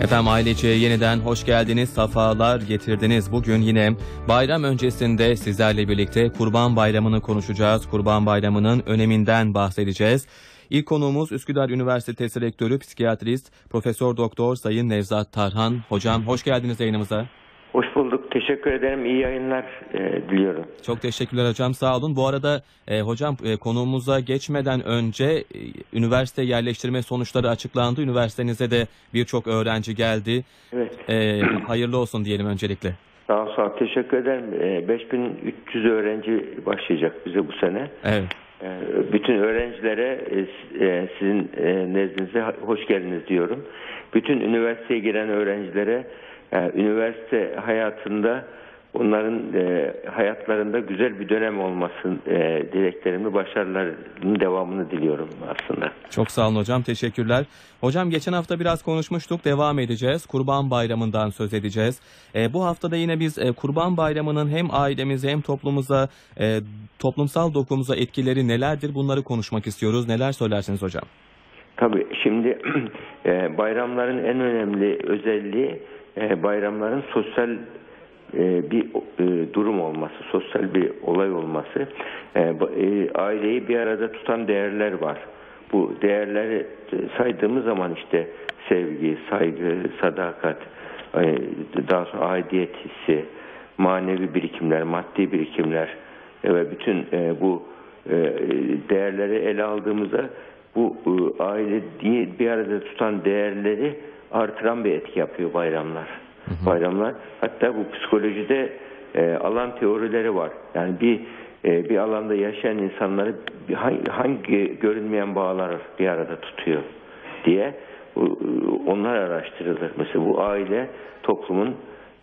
Efendim ailece yeniden hoş geldiniz, safalar getirdiniz. Bugün yine bayram öncesinde sizlerle birlikte Kurban Bayramı'nı konuşacağız. Kurban Bayramı'nın öneminden bahsedeceğiz. İlk konuğumuz Üsküdar Üniversitesi Rektörü, psikiyatrist, Profesör Doktor Sayın Nevzat Tarhan. Hocam hoş geldiniz yayınımıza. Hoş bulduk. Teşekkür ederim. İyi yayınlar e, diliyorum. Çok teşekkürler hocam sağ olun. Bu arada e, hocam e, konuğumuza geçmeden önce e, üniversite yerleştirme sonuçları açıklandı. Üniversitenize de birçok öğrenci geldi. Evet. E, hayırlı olsun diyelim öncelikle. Sağ ol, sağ ol. Teşekkür ederim. E, 5300 öğrenci başlayacak bize bu sene. Evet. E, bütün öğrencilere e, e, sizin e, nezdinize hoş geldiniz diyorum. Bütün üniversiteye giren öğrencilere e, üniversite hayatında onların e, hayatlarında güzel bir dönem olmasın e, dileklerimi, başarılarının devamını diliyorum aslında. Çok sağ olun hocam. Teşekkürler. Hocam geçen hafta biraz konuşmuştuk. Devam edeceğiz. Kurban Bayramı'ndan söz edeceğiz. E, bu haftada yine biz e, Kurban Bayramı'nın hem ailemize hem toplumumuza, e, toplumsal dokumuza etkileri nelerdir bunları konuşmak istiyoruz. Neler söylersiniz hocam? Tabii şimdi e, bayramların en önemli özelliği e, bayramların sosyal e, bir e, durum olması, sosyal bir olay olması. Aileyi bir arada tutan değerler var. Bu değerleri saydığımız zaman işte sevgi, saygı, sadakat, daha sonra aidiyet hissi, manevi birikimler, maddi birikimler ve bütün bu değerleri ele aldığımızda bu e, aile bir arada tutan değerleri artıran bir etki yapıyor bayramlar. Bayramlar hatta bu psikolojide e, alan teorileri var. Yani bir e, bir alanda yaşayan insanları hangi, hangi görünmeyen bağlar bir arada tutuyor diye e, onlar araştırılır. Mesela bu aile toplumun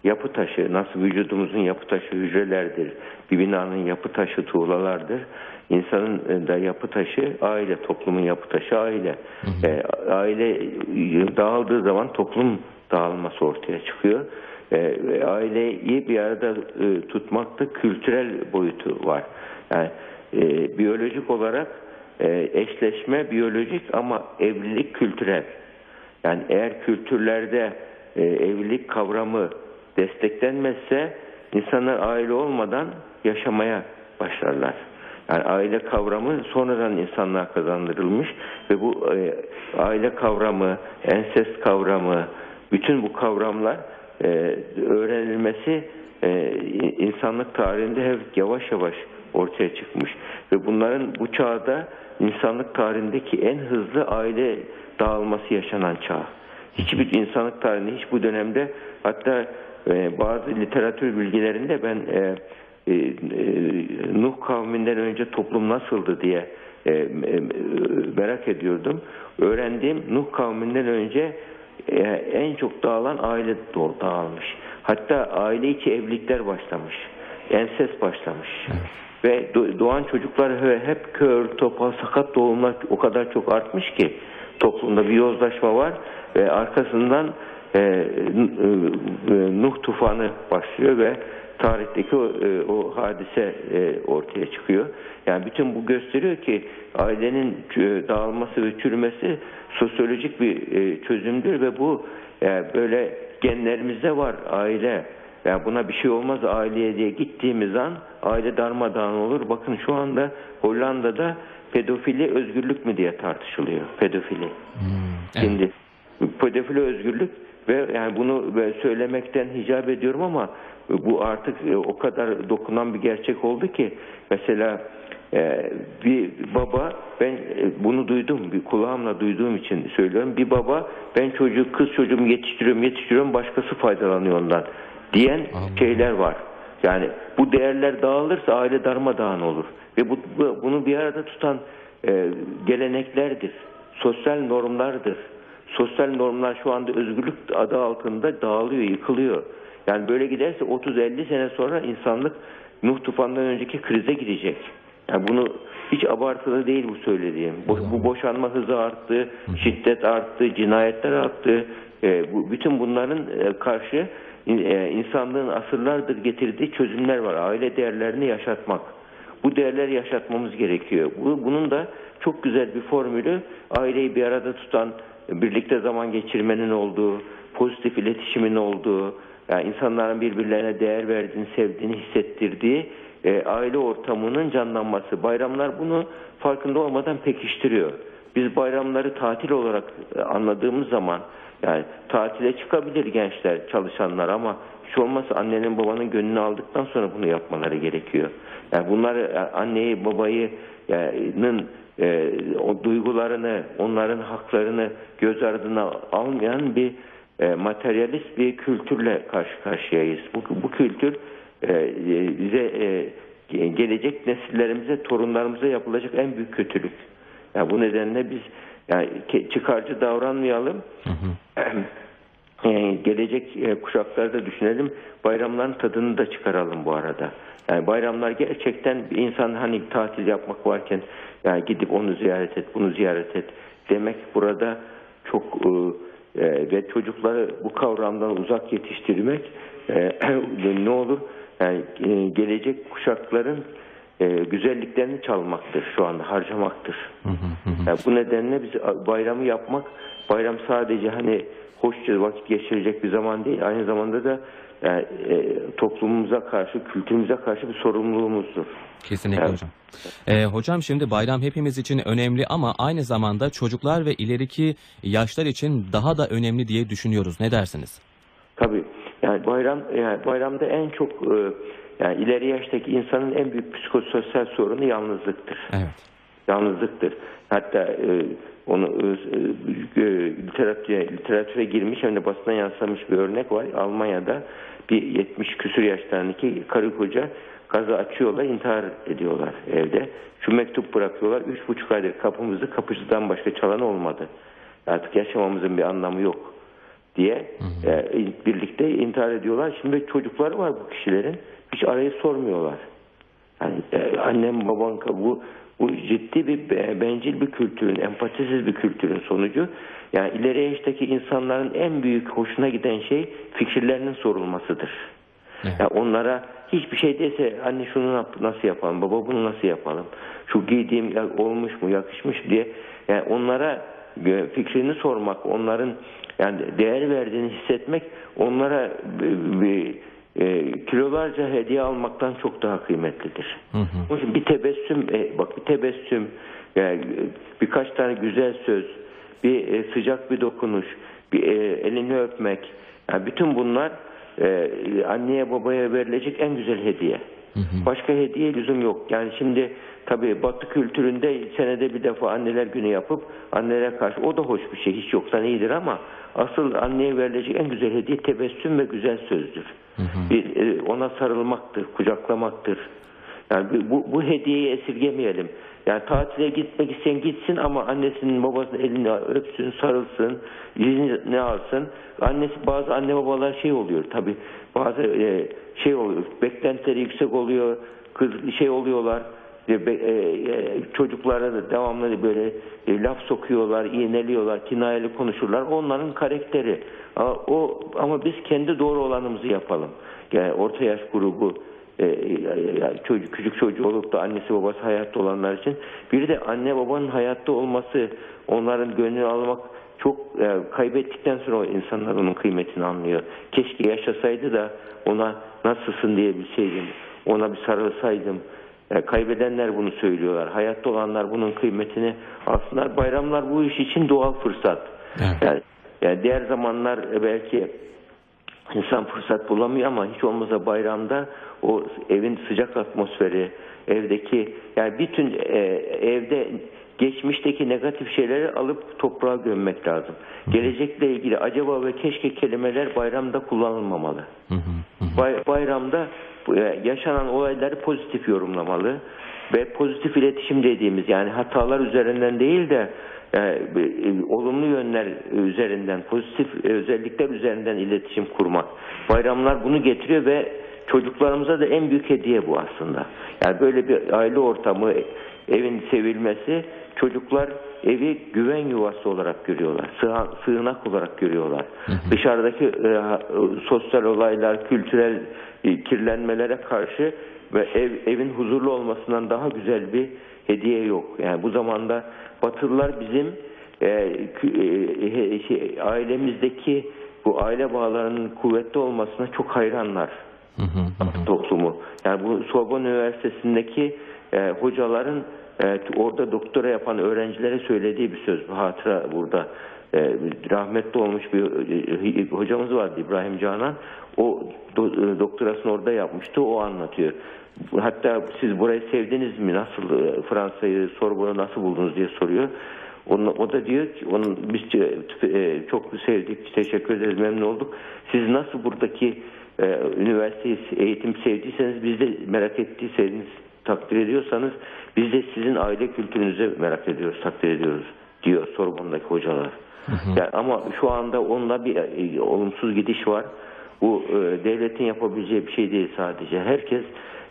yapı taşı, nasıl vücudumuzun yapı taşı hücrelerdir, bir binanın yapı taşı tuğlalardır. İnsanın e, da yapı taşı aile, toplumun yapı taşı aile. E, aile e, dağıldığı zaman toplum dağılması ortaya çıkıyor. E, aileyi bir arada e, tutmakta kültürel boyutu var. Yani e, biyolojik olarak e, eşleşme biyolojik ama evlilik kültürel. Yani eğer kültürlerde e, evlilik kavramı desteklenmezse insanlar aile olmadan yaşamaya başlarlar. Yani aile kavramı sonradan insanlığa kazandırılmış ve bu e, aile kavramı, ensest kavramı, bütün bu kavramlar e, öğrenilmesi e, insanlık tarihinde hep yavaş yavaş ortaya çıkmış ve bunların bu çağda insanlık tarihindeki en hızlı aile dağılması yaşanan çağ. Hiçbir insanlık tarihinde hiç bu dönemde hatta e, bazı literatür bilgilerinde ben e, e, e, Nuh kavminden önce toplum nasıldı diye e, e, merak ediyordum. Öğrendiğim Nuh kavminden önce e, en çok dağılan aile dağılmış. Hatta aile içi evlilikler başlamış. Enses başlamış. Ve do- doğan çocuklar he- hep kör, topal, sakat doğumlar o kadar çok artmış ki toplumda bir yozlaşma var ve arkasından e, n- e, Nuh tufanı başlıyor ve tarihteki o, e, o hadise e, ortaya çıkıyor. Yani bütün bu gösteriyor ki ailenin ç- dağılması ve çürümesi sosyolojik bir e, çözümdür ve bu e, böyle genlerimizde var aile. Yani buna bir şey olmaz aileye diye gittiğimiz an aile darmadağın olur. Bakın şu anda Hollanda'da pedofili özgürlük mü diye tartışılıyor. Pedofili. evet. Şimdi pedofili özgürlük ve yani bunu böyle söylemekten hicap ediyorum ama bu artık e, o kadar dokunan bir gerçek oldu ki mesela e, bir baba ben e, bunu duydum bir kulağımla duyduğum için söylüyorum bir baba ben çocuk kız çocuğumu yetiştiriyorum yetiştiriyorum başkası faydalanıyor ondan diyen Allah. şeyler var. Yani bu değerler dağılırsa aile darmadağın olur ve bu, bu- bunu bir arada tutan e, geleneklerdir, sosyal normlardır. Sosyal normlar şu anda özgürlük adı altında dağılıyor, yıkılıyor. Yani böyle giderse 30-50 sene sonra insanlık Nuh tufanından önceki krize girecek. Yani bunu hiç abartılı değil bu söylediğim. Bo- bu boşanma hızı arttı, şiddet arttı, cinayetler arttı. E, bu, bütün bunların e, karşı e, insanlığın asırlardır getirdiği çözümler var. Aile değerlerini yaşatmak. Bu değerleri yaşatmamız gerekiyor. Bu, bunun da çok güzel bir formülü aileyi bir arada tutan, birlikte zaman geçirmenin olduğu, pozitif iletişimin olduğu, yani insanların birbirlerine değer verdiğini, sevdiğini hissettirdiği e, aile ortamının canlanması. Bayramlar bunu farkında olmadan pekiştiriyor. Biz bayramları tatil olarak e, anladığımız zaman yani tatile çıkabilir gençler, çalışanlar ama hiç olmazsa annenin babanın gönlünü aldıktan sonra bunu yapmaları gerekiyor. Yani bunları e, anneyi babayı yani, e, o duygularını, onların haklarını göz ardına almayan bir e, materyalist bir kültürle karşı karşıyayız. Bu, bu kültür e, bize e, gelecek nesillerimize, torunlarımıza yapılacak en büyük kötülük. Yani bu nedenle biz yani çıkarcı davranmayalım. Hı hı. Yani gelecek e, kuşaklarda düşünelim. Bayramların tadını da çıkaralım bu arada. Yani bayramlar gerçekten insan hani tatil yapmak varken yani gidip onu ziyaret et, bunu ziyaret et demek burada çok e, e, ve çocukları bu kavramdan uzak yetiştirmek e, ne olur? Yani e, gelecek kuşakların e, güzelliklerini çalmaktır şu anda harcamaktır. Yani bu nedenle biz bayramı yapmak bayram sadece hani hoşça vakit geçirecek bir zaman değil aynı zamanda da yani, e, toplumumuza karşı, kültürümüze karşı bir sorumluluğumuzdur. Kesinlikle evet. hocam. Ee, hocam şimdi bayram hepimiz için önemli ama aynı zamanda çocuklar ve ileriki yaşlar için daha da önemli diye düşünüyoruz. Ne dersiniz? Tabii. Yani bayram yani bayramda en çok e, yani ileri yaştaki insanın en büyük psikososyal sorunu yalnızlıktır. Evet. Yalnızlıktır. Hatta e, onu e, e, literatüre, literatüre girmiş hem de basına yansımış bir örnek var. Almanya'da bir 70 küsur yaşlarındaki karı koca gazı açıyorlar, intihar ediyorlar evde. Şu mektup bırakıyorlar. Üç buçuk aydır kapımızı kapıcıdan başka çalan olmadı. Artık yaşamamızın bir anlamı yok diye hı hı. E, birlikte intihar ediyorlar. Şimdi çocuklar var bu kişilerin. Hiç arayı sormuyorlar. Yani e, annem babam bu bu ciddi bir bencil bir kültürün, empatisiz bir kültürün sonucu. Yani ileri yaştaki insanların en büyük hoşuna giden şey fikirlerinin sorulmasıdır. Evet. Yani onlara hiçbir şey dese anne şunu nasıl yapalım, baba bunu nasıl yapalım, şu giydiğim olmuş mu, yakışmış diye yani onlara fikrini sormak, onların yani değer verdiğini hissetmek onlara bir, bir e, kilolarca hediye almaktan çok daha kıymetlidir. Hı hı. Bir tebessüm, e, bak bir tebessüm, yani birkaç tane güzel söz, bir e, sıcak bir dokunuş, bir e, elini öpmek, yani bütün bunlar e, anneye babaya verilecek en güzel hediye. Hı hı. Başka hediye lüzum yok. Yani şimdi tabii Batı kültüründe senede bir defa anneler günü yapıp annelere karşı o da hoş bir şey. Hiç yoktan iyidir ama asıl anneye verilecek en güzel hediye tebessüm ve güzel sözdür. Bir, e, ona sarılmaktır, kucaklamaktır. Yani bu, bu hediyeyi esirgemeyelim. Yani tatile gitmek isteyen gitsin ama annesinin babasının elini öpsün, sarılsın, ne alsın. Annesi bazı anne babalar şey oluyor tabi bazı e, şey oluyor, beklentileri yüksek oluyor, kız şey oluyorlar. E, e, çocuklara da devamlı böyle e, laf sokuyorlar, iğneliyorlar, kinayeli konuşurlar. Onların karakteri. O, ama biz kendi doğru olanımızı yapalım. Yani orta yaş grubu çocuk küçük çocuğu olup da annesi babası hayatta olanlar için bir de anne babanın hayatta olması onların gönlünü almak çok e, kaybettikten sonra insanlar onun kıymetini anlıyor. Keşke yaşasaydı da ona nasılsın diye bir şeydim. Ona bir sarılsaydım. E, kaybedenler bunu söylüyorlar. Hayatta olanlar bunun kıymetini aslında bayramlar bu iş için doğal fırsat. Evet. Yani, yani diğer zamanlar belki insan fırsat bulamıyor ama hiç olmazsa bayramda o evin sıcak atmosferi, evdeki yani bütün e, evde geçmişteki negatif şeyleri alıp toprağa gömmek lazım. Gelecekle ilgili acaba ve keşke kelimeler bayramda kullanılmamalı. Bay, bayramda e, yaşanan olayları pozitif yorumlamalı ve pozitif iletişim dediğimiz yani hatalar üzerinden değil de e, e, olumlu yönler üzerinden, pozitif özellikler üzerinden iletişim kurmak. Bayramlar bunu getiriyor ve çocuklarımıza da en büyük hediye bu aslında. Yani böyle bir aile ortamı, evin sevilmesi, çocuklar evi güven yuvası olarak görüyorlar. Sığ, sığınak olarak görüyorlar. Hı hı. Dışarıdaki e, sosyal olaylar, kültürel e, kirlenmelere karşı ve ev, evin huzurlu olmasından daha güzel bir hediye yok. Yani bu zamanda Batılılar bizim e, e, şey, ailemizdeki bu aile bağlarının kuvvetli olmasına çok hayranlar hı, hı hı. toplumu. Yani bu Sorbonne Üniversitesi'ndeki e, hocaların e, orada doktora yapan öğrencilere söylediği bir söz. Bu hatıra burada. E, rahmetli olmuş bir e, hocamız vardı İbrahim Canan. O do- e, doktorasını orada yapmıştı. O anlatıyor. Hatta siz burayı sevdiniz mi? Nasıl e, Fransa'yı, Sorbonne'u nasıl buldunuz diye soruyor. O da diyor ki onun biz çok sevdik, teşekkür ederiz, memnun olduk. Siz nasıl buradaki e, üniversiteyi, eğitim sevdiyseniz, biz de merak ettiyseniz, takdir ediyorsanız biz de sizin aile kültürünüzü merak ediyoruz, takdir ediyoruz diyor Sorbonne'daki hocalar. Yani ama şu anda onunla bir e, olumsuz gidiş var. Bu e, devletin yapabileceği bir şey değil sadece. Herkes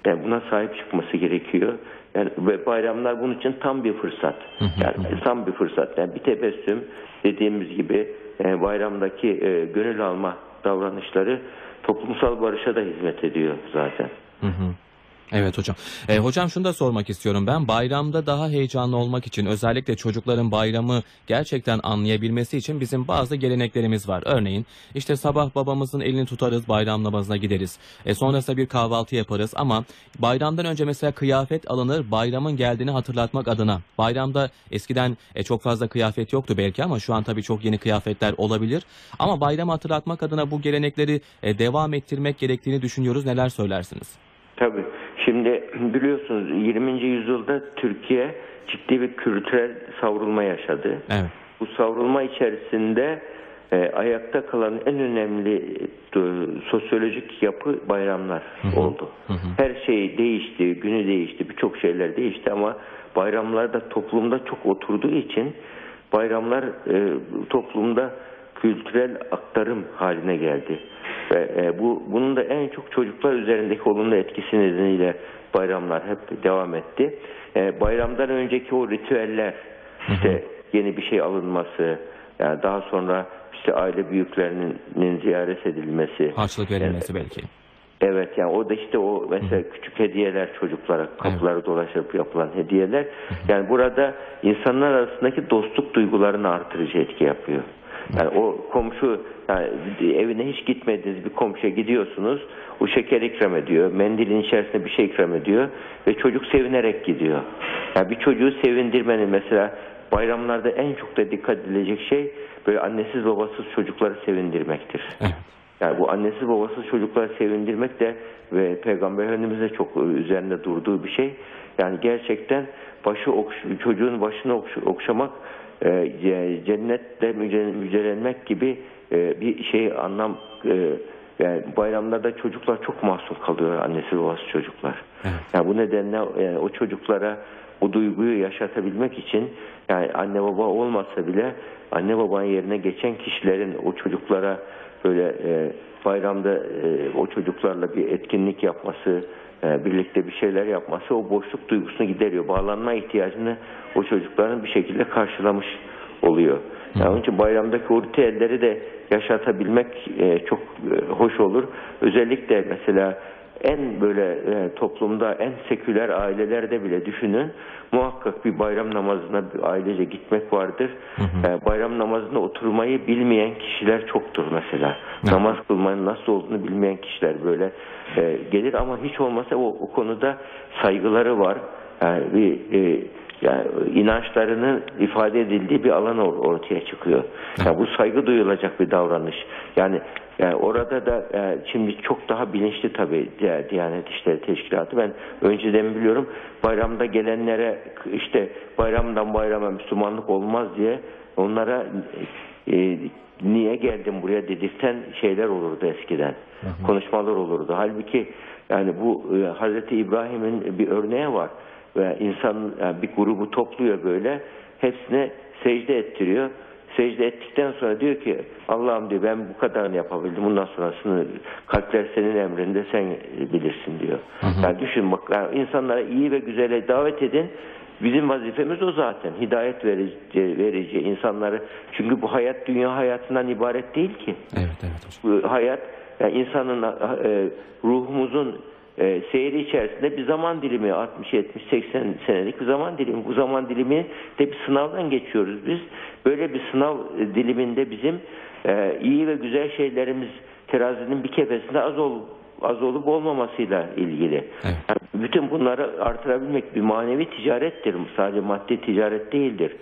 yani buna sahip çıkması gerekiyor. Yani ve bayramlar bunun için tam bir fırsat. Yani tam bir fırsat. Yani bir tebessüm dediğimiz gibi e, bayramdaki e, gönül alma davranışları toplumsal barışa da hizmet ediyor zaten. Hı hı. Evet hocam. E, hocam şunu da sormak istiyorum ben. Bayramda daha heyecanlı olmak için özellikle çocukların bayramı gerçekten anlayabilmesi için bizim bazı geleneklerimiz var. Örneğin işte sabah babamızın elini tutarız bayram namazına gideriz. E, sonrasında bir kahvaltı yaparız ama bayramdan önce mesela kıyafet alınır bayramın geldiğini hatırlatmak adına. Bayramda eskiden e, çok fazla kıyafet yoktu belki ama şu an tabii çok yeni kıyafetler olabilir. Ama bayramı hatırlatmak adına bu gelenekleri e, devam ettirmek gerektiğini düşünüyoruz. Neler söylersiniz? Tabii. Şimdi biliyorsunuz 20. yüzyılda Türkiye ciddi bir kültürel savrulma yaşadı. Evet. Bu savrulma içerisinde e, ayakta kalan en önemli e, sosyolojik yapı bayramlar oldu. Her şey değişti, günü değişti, birçok şeyler değişti ama bayramlar da toplumda çok oturduğu için bayramlar e, toplumda kültürel aktarım haline geldi. Ve e, bu bunun da en çok çocuklar üzerindeki olumlu etkisi nedeniyle bayramlar hep devam etti. E, bayramdan önceki o ritüeller, işte yeni bir şey alınması, yani daha sonra işte aile büyüklerinin ziyaret edilmesi. Harçlık verilmesi belki. Evet yani o da işte o mesela küçük hediyeler çocuklara kapıları dolaşıp yapılan hediyeler. Yani burada insanlar arasındaki dostluk duygularını artırıcı etki yapıyor. Yani o komşu yani evine hiç gitmediğiniz bir komşuya gidiyorsunuz. O şeker ikram ediyor. Mendilin içerisinde bir şey ikram ediyor. Ve çocuk sevinerek gidiyor. Yani bir çocuğu sevindirmenin mesela bayramlarda en çok da dikkat edilecek şey böyle annesiz babasız çocukları sevindirmektir. Evet. Yani bu annesiz babasız çocukları sevindirmek de ve Peygamber Efendimiz de çok üzerinde durduğu bir şey. Yani gerçekten başı okş çocuğun başını okş okşamak e, cennetle müjde- müjdelenmek gibi e, bir şey anlam e, yani bayramlarda çocuklar çok mahzun kalıyor annesiz babasız çocuklar. Evet. Yani bu nedenle yani o çocuklara o duyguyu yaşatabilmek için yani anne baba olmasa bile anne babanın yerine geçen kişilerin o çocuklara böyle e, bayramda e, o çocuklarla bir etkinlik yapması, e, birlikte bir şeyler yapması o boşluk duygusunu gideriyor. Bağlanma ihtiyacını o çocukların bir şekilde karşılamış oluyor. Yani onun için bayramdaki o ritüelleri de yaşatabilmek e, çok e, hoş olur. Özellikle mesela en böyle e, toplumda en seküler ailelerde bile düşünün muhakkak bir bayram namazına bir ailece gitmek vardır. E, bayram namazına oturmayı bilmeyen kişiler çoktur mesela. Namaz kılmanın nasıl olduğunu bilmeyen kişiler böyle e, gelir ama hiç olmasa o, o konuda saygıları var. Yani bir e, yani inançlarının ifade edildiği bir alan or- ortaya çıkıyor. Yani bu saygı duyulacak bir davranış. Yani, yani orada da e, şimdi çok daha bilinçli tabii Di- Diyanet İşleri Teşkilatı. Ben önceden biliyorum bayramda gelenlere işte bayramdan bayrama Müslümanlık olmaz diye onlara e, niye geldim buraya dedirten şeyler olurdu eskiden. Konuşmalar olurdu. Halbuki yani bu e, Hazreti İbrahim'in bir örneği var ve insan yani bir grubu topluyor böyle hepsine secde ettiriyor. Secde ettikten sonra diyor ki Allah'ım diyor ben bu kadarını yapabildim. Bundan sonrasını kalpler senin emrinde sen bilirsin diyor. Yani düşün bak yani insanlara iyi ve güzele davet edin. Bizim vazifemiz o zaten. Hidayet verici, verici insanları. Çünkü bu hayat dünya hayatından ibaret değil ki Evet evet hocam. bu hayat yani insanın e, ruhumuzun e, seyri içerisinde bir zaman dilimi 60 70 80 senelik bir zaman dilimi. Bu zaman dilimi de bir sınavdan geçiyoruz biz. Böyle bir sınav e, diliminde bizim e, iyi ve güzel şeylerimiz terazinin bir kefesinde az ol az olup olmamasıyla ilgili. Evet. Yani bütün bunları artırabilmek bir manevi ticarettir. Sadece maddi ticaret değildir.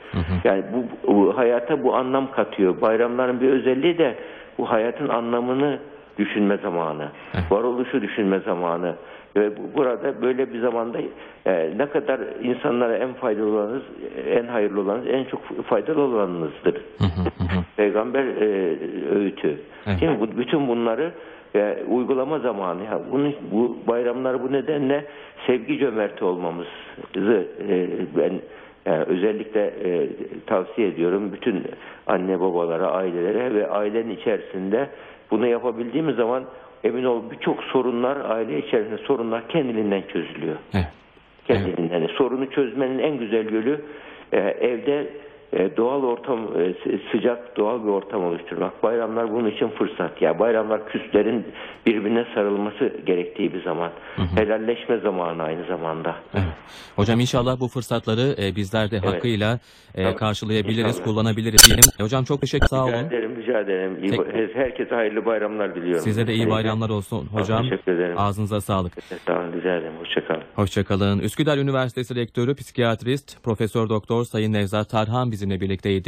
Yani bu, bu hayata bu anlam katıyor. Bayramların bir özelliği de bu hayatın anlamını düşünme zamanı. Varoluşu düşünme zamanı. Ve bu- burada böyle bir zamanda e, ne kadar insanlara en faydalı olanınız, en hayırlı olanınız, en çok faydalı olanınızdır. Peygamber e, öğütü. Evet. Mi? Bu, bütün bunları e, uygulama zamanı. Ya bunu, bu bayramları bu nedenle sevgi cömerti olmamızı e, ben yani özellikle e, tavsiye ediyorum bütün anne babalara, ailelere ve ailenin içerisinde bunu yapabildiğimiz zaman emin ol birçok sorunlar aile içerisinde sorunlar kendiliğinden çözülüyor. Evet. Kendiliğinden. Yani sorunu çözmenin en güzel yolu e, evde doğal ortam e, sı- sıcak doğal bir ortam oluşturmak. Bayramlar bunun için fırsat. Ya bayramlar küslerin birbirine sarılması gerektiği bir zaman. Helalleşme zamanı aynı zamanda. Evet. Hocam inşallah bu fırsatları e, bizler de hakkıyla e, Tabii. karşılayabiliriz, İnşallah. kullanabiliriz diyelim. E, Hocam çok teşekkür sağ Rica olun. ederim, rica ederim. İyi, Tek- herkese hayırlı bayramlar diliyorum. Size de iyi bayramlar olsun hocam. Teşekkür ederim. Ağzınıza sağlık. Sağ olun, rica ederim. Hoşçakalın. Hoşçakalın. Üsküdar Üniversitesi Rektörü, Psikiyatrist, Profesör Doktor Sayın Nevzat Tarhan bizimle birlikteydi.